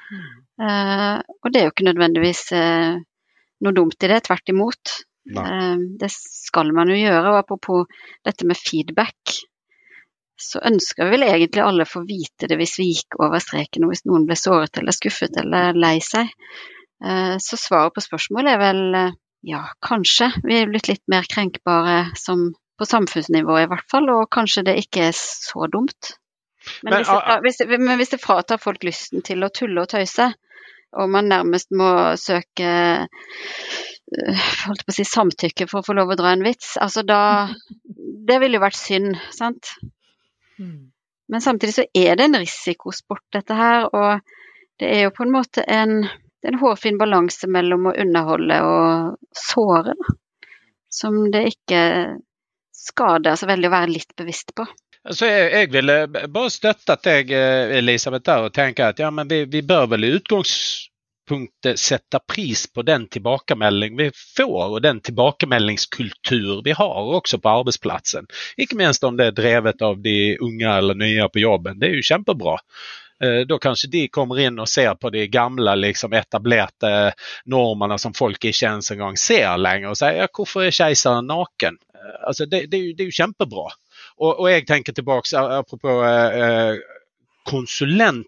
Mm. Uh, og det er jo ikke nødvendigvis uh, noe dumt i det, tvert imot. Ehm, det skal man jo gjøre. Og apropos dette med feedback, så ønsker vi vel egentlig alle få vite det hvis vi gikk over streken og hvis noen ble såret eller skuffet eller lei seg. Ehm, så svaret på spørsmålet er vel ja, kanskje. Vi er blitt litt mer krenkbare som, på samfunnsnivå i hvert fall, og kanskje det ikke er så dumt. Men, men, hvis, det, hvis, men hvis det fratar folk lysten til å tulle og tøyse, og man nærmest må søke Eh, holdt på å si, samtykke for å få lov å dra en vits. Altså da Det ville jo vært synd, sant? Mm. Men samtidig så er det en risikosport, dette her. Og det er jo på en måte en, en hårfin balanse mellom å underholde og såre, da. Som det ikke skader så veldig å være litt bevisst på. Så jeg, jeg ville bare støttet deg, eh, Elisabeth, der og tenke at ja, men vi, vi bør vel i utgangs utgangspunktet sette pris på den tilbakemelding vi får og den tilbakemeldingskultur vi har også på arbeidsplassen. Ikke minst om det er drevet av de unge eller nye på jobben. Det er jo kjempebra. Eh, da kanskje de kommer inn og ser på de gamle liksom, etablerte normene som folk ikke ens engang ser lenger, og sier ja, hvorfor er keiseren naken? Eh, altså, det, det, det, er jo kjempebra. Og, og jeg tenker tilbake, apropos eh, konsulent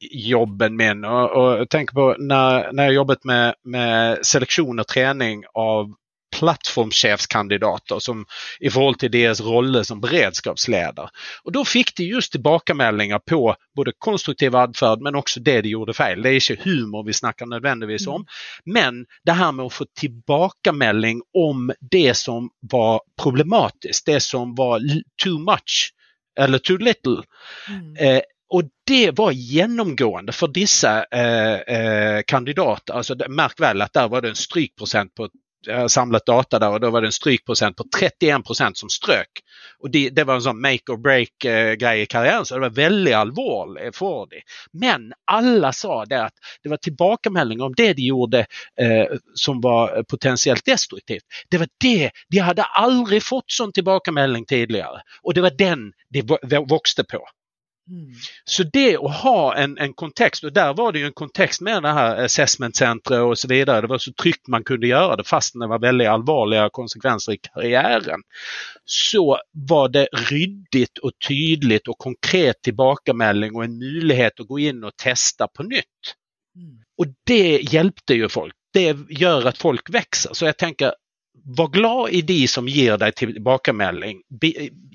jobben min. Og, og tenk på når, når jeg jobbet med, med, seleksjon og trening av plattformsjefskandidater som, i forhold til deres rolle som beredskapsleder. Og Da fikk de just tilbakemeldinger på både konstruktiv atferd, men også det de gjorde feil. Det er ikke humor vi snakker nødvendigvis om, mm. men det her med å få tilbakemelding om det som var problematisk, det som var too much eller too little. Mm. Eh, og det var gjennomgående for disse eh, eh, kandidater. Altså, merk vel at der var det en strykprosent på samlet data der, og da var det en strykprosent på 31% som strøk. Og de, Det var en sånn make or break-greie i karrieren, så det var veldig alvorlig for dem. Men alle sa det at det var tilbakemeldinger om det de gjorde eh, som var potensielt destruktivt. Det var det. De hadde aldri fått sånn tilbakemelding tidligere, og det var den de vokste på. Så det å ha en, en kontext, og der var det jo en kontext med det her så vidare. Det var så tryggt man kunne gjøre det fast det var veldig alvorlige konsekvenser i karrieren. Så var det ryddigt og tydelig og konkret tilbakemelding og en mulighet å gå inn og testa på nytt. Og det hjelpte jo folk. Det gjør at folk vokser. Så jeg tänker, var glad i de som gir deg tilbakemelding.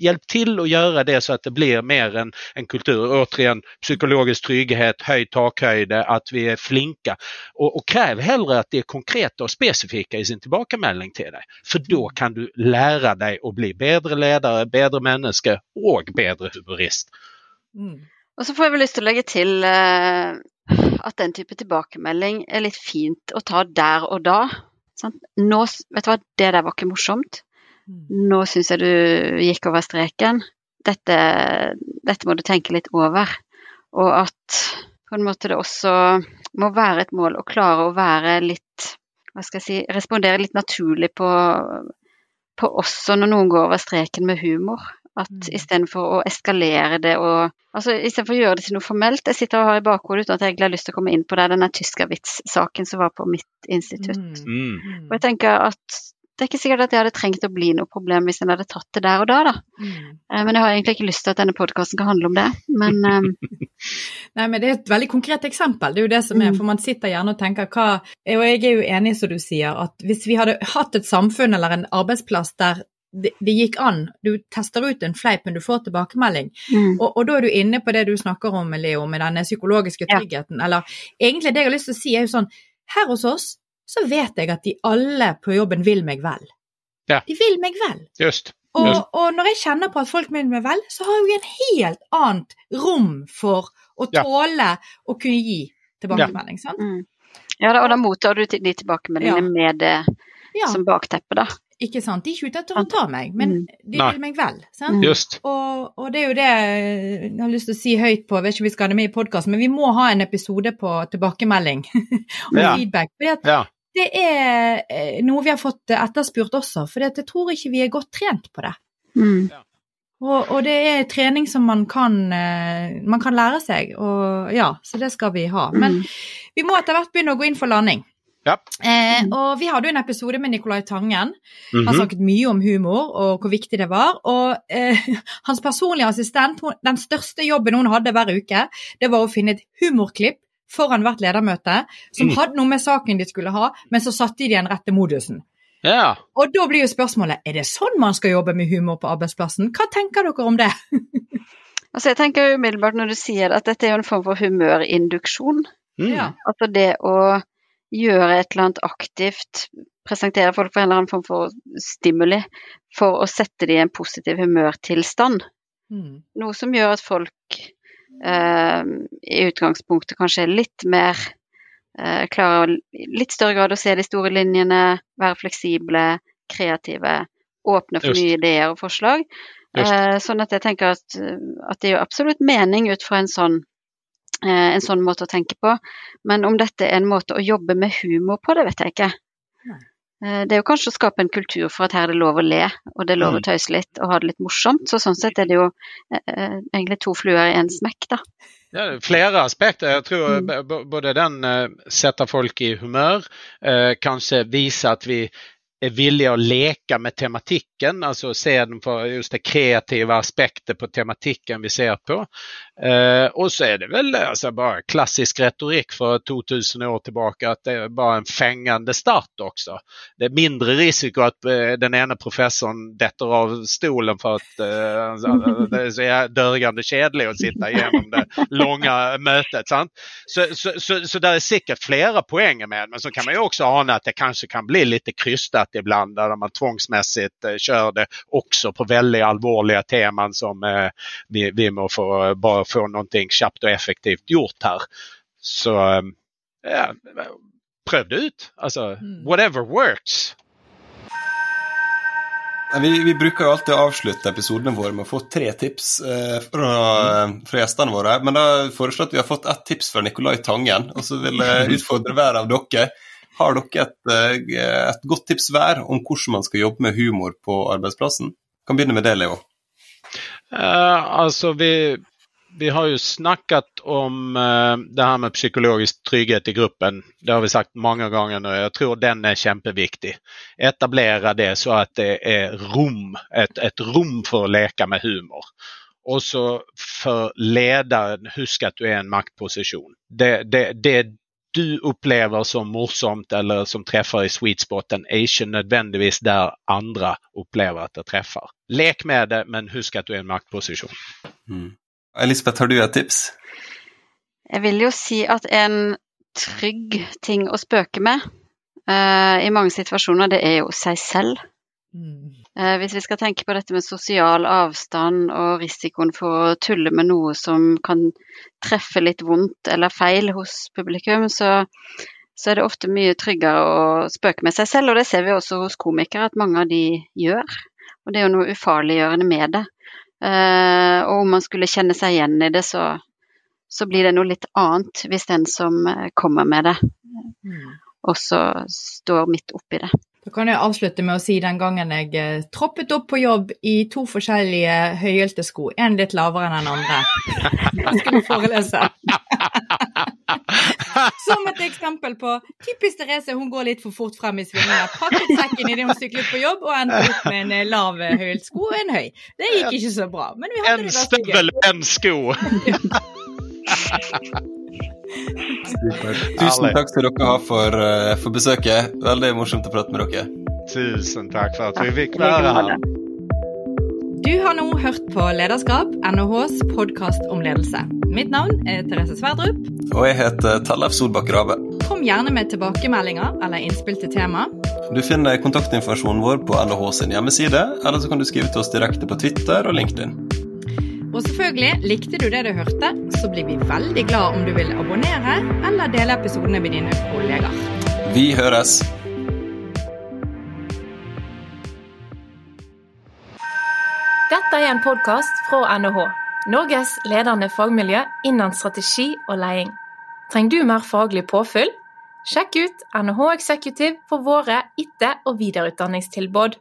Hjelp til å gjøre det så at det blir mer en, en kultur. Återigen psykologisk trygghet, høy takhøyde, at vi er flinke. Og, og krev heller at det er konkrete og spesifikke i sin tilbakemelding til deg. For da kan du lære deg å bli bedre ledere, bedre menneske og bedre humorist. Mm. Og så får jeg vel lyst til å legge til uh, at den type tilbakemelding er litt fint å ta der og da. Sant? Nå, vet du hva, det der var ikke morsomt. Nå syns jeg du gikk over streken. Dette, dette, må du tenke litt over. Og at på en måte det også må være et mål å klare å være litt Hva skal jeg si Respondere litt naturlig på, på også når noen går over streken med humor. At mm. istedenfor å eskalere det og altså Istedenfor å gjøre det til noe formelt Jeg sitter og har i bakhodet uten at jeg egentlig har lyst til å komme inn på det, denne tyskervits-saken som var på mitt institutt. Mm. mm. Og jeg tenker at det er ikke sikkert at det hadde trengt å bli noe problem hvis en hadde tatt det der og da, da. Mm. Eh, men jeg har egentlig ikke lyst til at denne podkasten kan handle om det, men um... Nei, men det er et veldig konkret eksempel, det er jo det som er, mm. for man sitter gjerne og tenker hva Og jeg er jo enig, som du sier, at hvis vi hadde hatt et samfunn eller en arbeidsplass der det, det, gikk an. Du tester ut en fleip, men du får tilbakemelding. Mm. Og, og, da er du inne på det du snakker om, Leo, med denne psykologiske tryggheten. Ja. Eller egentlig det jeg har lyst til å si, er jo sånn Her hos oss så vet jeg at de alle på jobben vil meg vel. Ja. De vil meg vel. Just. Og, og, når jeg kjenner på at folk vil meg vel, så har jeg en helt annet rom for å tåle ja. å kunne gi tilbakemelding. sant? Mm. Ja, da, og da mottar du de tilbakemeldingene med det som bakteppe, da. Ikke sant. De er ikke ute etter å ta meg, men mm. de vil meg vel. Sant? Just. Og, og, det er jo det jeg har lyst til å si høyt på, jeg vet ikke om vi skal ha det med i podkasten, men vi må ha en episode på tilbakemelding og ja. feedback. For ja. det er eh, noe vi har fått etterspurt også, for jeg tror ikke vi er godt trent på det. Mm. Og, og, det er trening som man kan, eh, man kan lære seg, og ja, så det skal vi ha. Men mm. vi må etter hvert begynne å gå inn for landing. Ja. Eh, og vi hadde jo en episode med Nicolai Tangen. Han mm -hmm. snakket mye om humor og hvor viktig det var. Og eh, hans personlige assistent, den største jobben hun hadde hver uke, det var å finne et humorklipp foran hvert ledermøte som mm. hadde noe med saken de skulle ha, men så satte de den rette modusen. Ja. Og da blir jo spørsmålet er det sånn man skal jobbe med humor på arbeidsplassen. Hva tenker dere om det? altså jeg tenker umiddelbart når du sier at dette er jo en form for humørinduksjon. Mm. Altså det å gjøre et eller annet aktivt, presentere folk for en eller annen form for stimuli for å sette dem i en positiv humørtilstand. Mm. Noe som gjør at folk eh, i utgangspunktet kanskje er litt mer eh, klarer i litt større grad å se de store linjene, være fleksible, kreative, åpne for Just. nye ideer og forslag. Eh, sånn at jeg tenker at, at det gjør absolutt mening ut fra en sånn en sånn måte å tenke på. Men om dette er en måte å jobbe med humor på, det vet jeg ikke. Eh, det er jo kanskje å skape en kultur for at her er det lov å le, og det er lov å mm. tøyse litt og ha det litt morsomt. Så sånn sett er det jo eh, egentlig to fluer i en smekk, da. Ja, flere aspekter. Jeg tror mm. både den setter folk i humør, kanskje viser at vi är villiga att leka med tematikken, alltså se den för just det kreativa aspekter på tematikken vi ser på. Eh, og så er det vel altså, bare klassisk retorik fra 2000 år tilbake at det er bare en fengende start også. Det er mindre risiko att eh, den ene professoren detter av stolen for at eh, det er så dørgende kjedelig å sitte gjennom det långa mötet. Sant? Så, så, så, så det er sikkert flere poenger med men så kan man jo også ane at det kanskje kan bli litt krystat ibland där man tvångsmässigt eh, kör det också på väldigt allvarliga teman som eh, vi, vi må få bara få någonting snabbt och effektivt gjort här. Så eh, ja, pröv det ut. Alltså, mm. whatever works. Vi, vi, bruker jo alltid å avslutte episodene våre med å få tre tips eh, fra, mm. fra, gjestene våre. Men da foreslår jeg at vi har fått ett tips fra Nicolai Tangen. Og så vil jeg utfordre hver av dere. Har dere et, eh, et godt tips hver om hvordan man skal jobbe med humor på arbeidsplassen? Jeg kan begynne med det, Leo. Uh, altså, vi vi har jo snakket om uh, det her med psykologisk trygghet i gruppen. Det har vi sagt mange ganger nå. Jeg tror den er kjempeviktig. Etablere det så at det er rom, et, et rom for å leke med humor. Også så lederen husk at du er i en maktposisjon. Det, det, det du upplever som morsomt eller som träffar i sweet spoten är inte nödvändigtvis där andra upplever att det träffar. Lek med det men husk att du är i en maktposition. Mm. Elisabeth, har du et tips? Jeg vil jo si at en trygg ting å spøke med uh, i mange situasjoner, det er jo seg selv. Mm. Eh, hvis vi skal tenke på dette med sosial avstand og risikoen for å tulle med noe som kan treffe litt vondt eller feil hos publikum, så, så er det ofte mye tryggere å spøke med seg selv. Og det ser vi også hos komikere at mange av de gjør. Og det er jo noe ufarliggjørende med det. Eh, og om man skulle kjenne seg igjen i det, så, så blir det noe litt annet hvis den som eh, kommer med det, Mm. også står midt oppi det. Da kan jeg avslutte med å si den gangen jeg eh, troppet opp på jobb i to forskjellige høyhælte sko, én litt lavere enn den andre. Jeg skulle forelese. Som et eksempel på typisk Therese, hun går litt for fort frem i svingene. Pakket sekken idet hun syklet på jobb, og endte opp med en eh, lav høyhælt sko og en høy. Det gikk ikke så bra, men vi hadde En det ganske gøy. stövel, en sko. Tusen takk skal dere ha for, eh, for besøket. Veldig morsomt å prate med dere. Tusen takk for at vi fikk være måte. Du har nå hørt på Lederskap, NHHs podkast om ledelse. Mitt navn er Therese Sverdrup. Og jeg heter Tellef Solbakk Rabe. Kom gjerne med tilbakemeldinger eller innspill til tema. Du finner kontaktinformasjonen vår på NHH sin hjemmeside, eller så kan du skrive til oss direkte på Twitter og LinkedIn. Og selvfølgelig, likte du det du hørte, så blir vi veldig glad om du vil abonnere eller dele episodene med dine kollegaer. Vi høres! Dette er en podkast fra NHH, Norges ledende fagmiljø innen strategi og leding. Trenger du mer faglig påfyll? Sjekk ut NHH Executive for våre etter- og videreutdanningstilbud.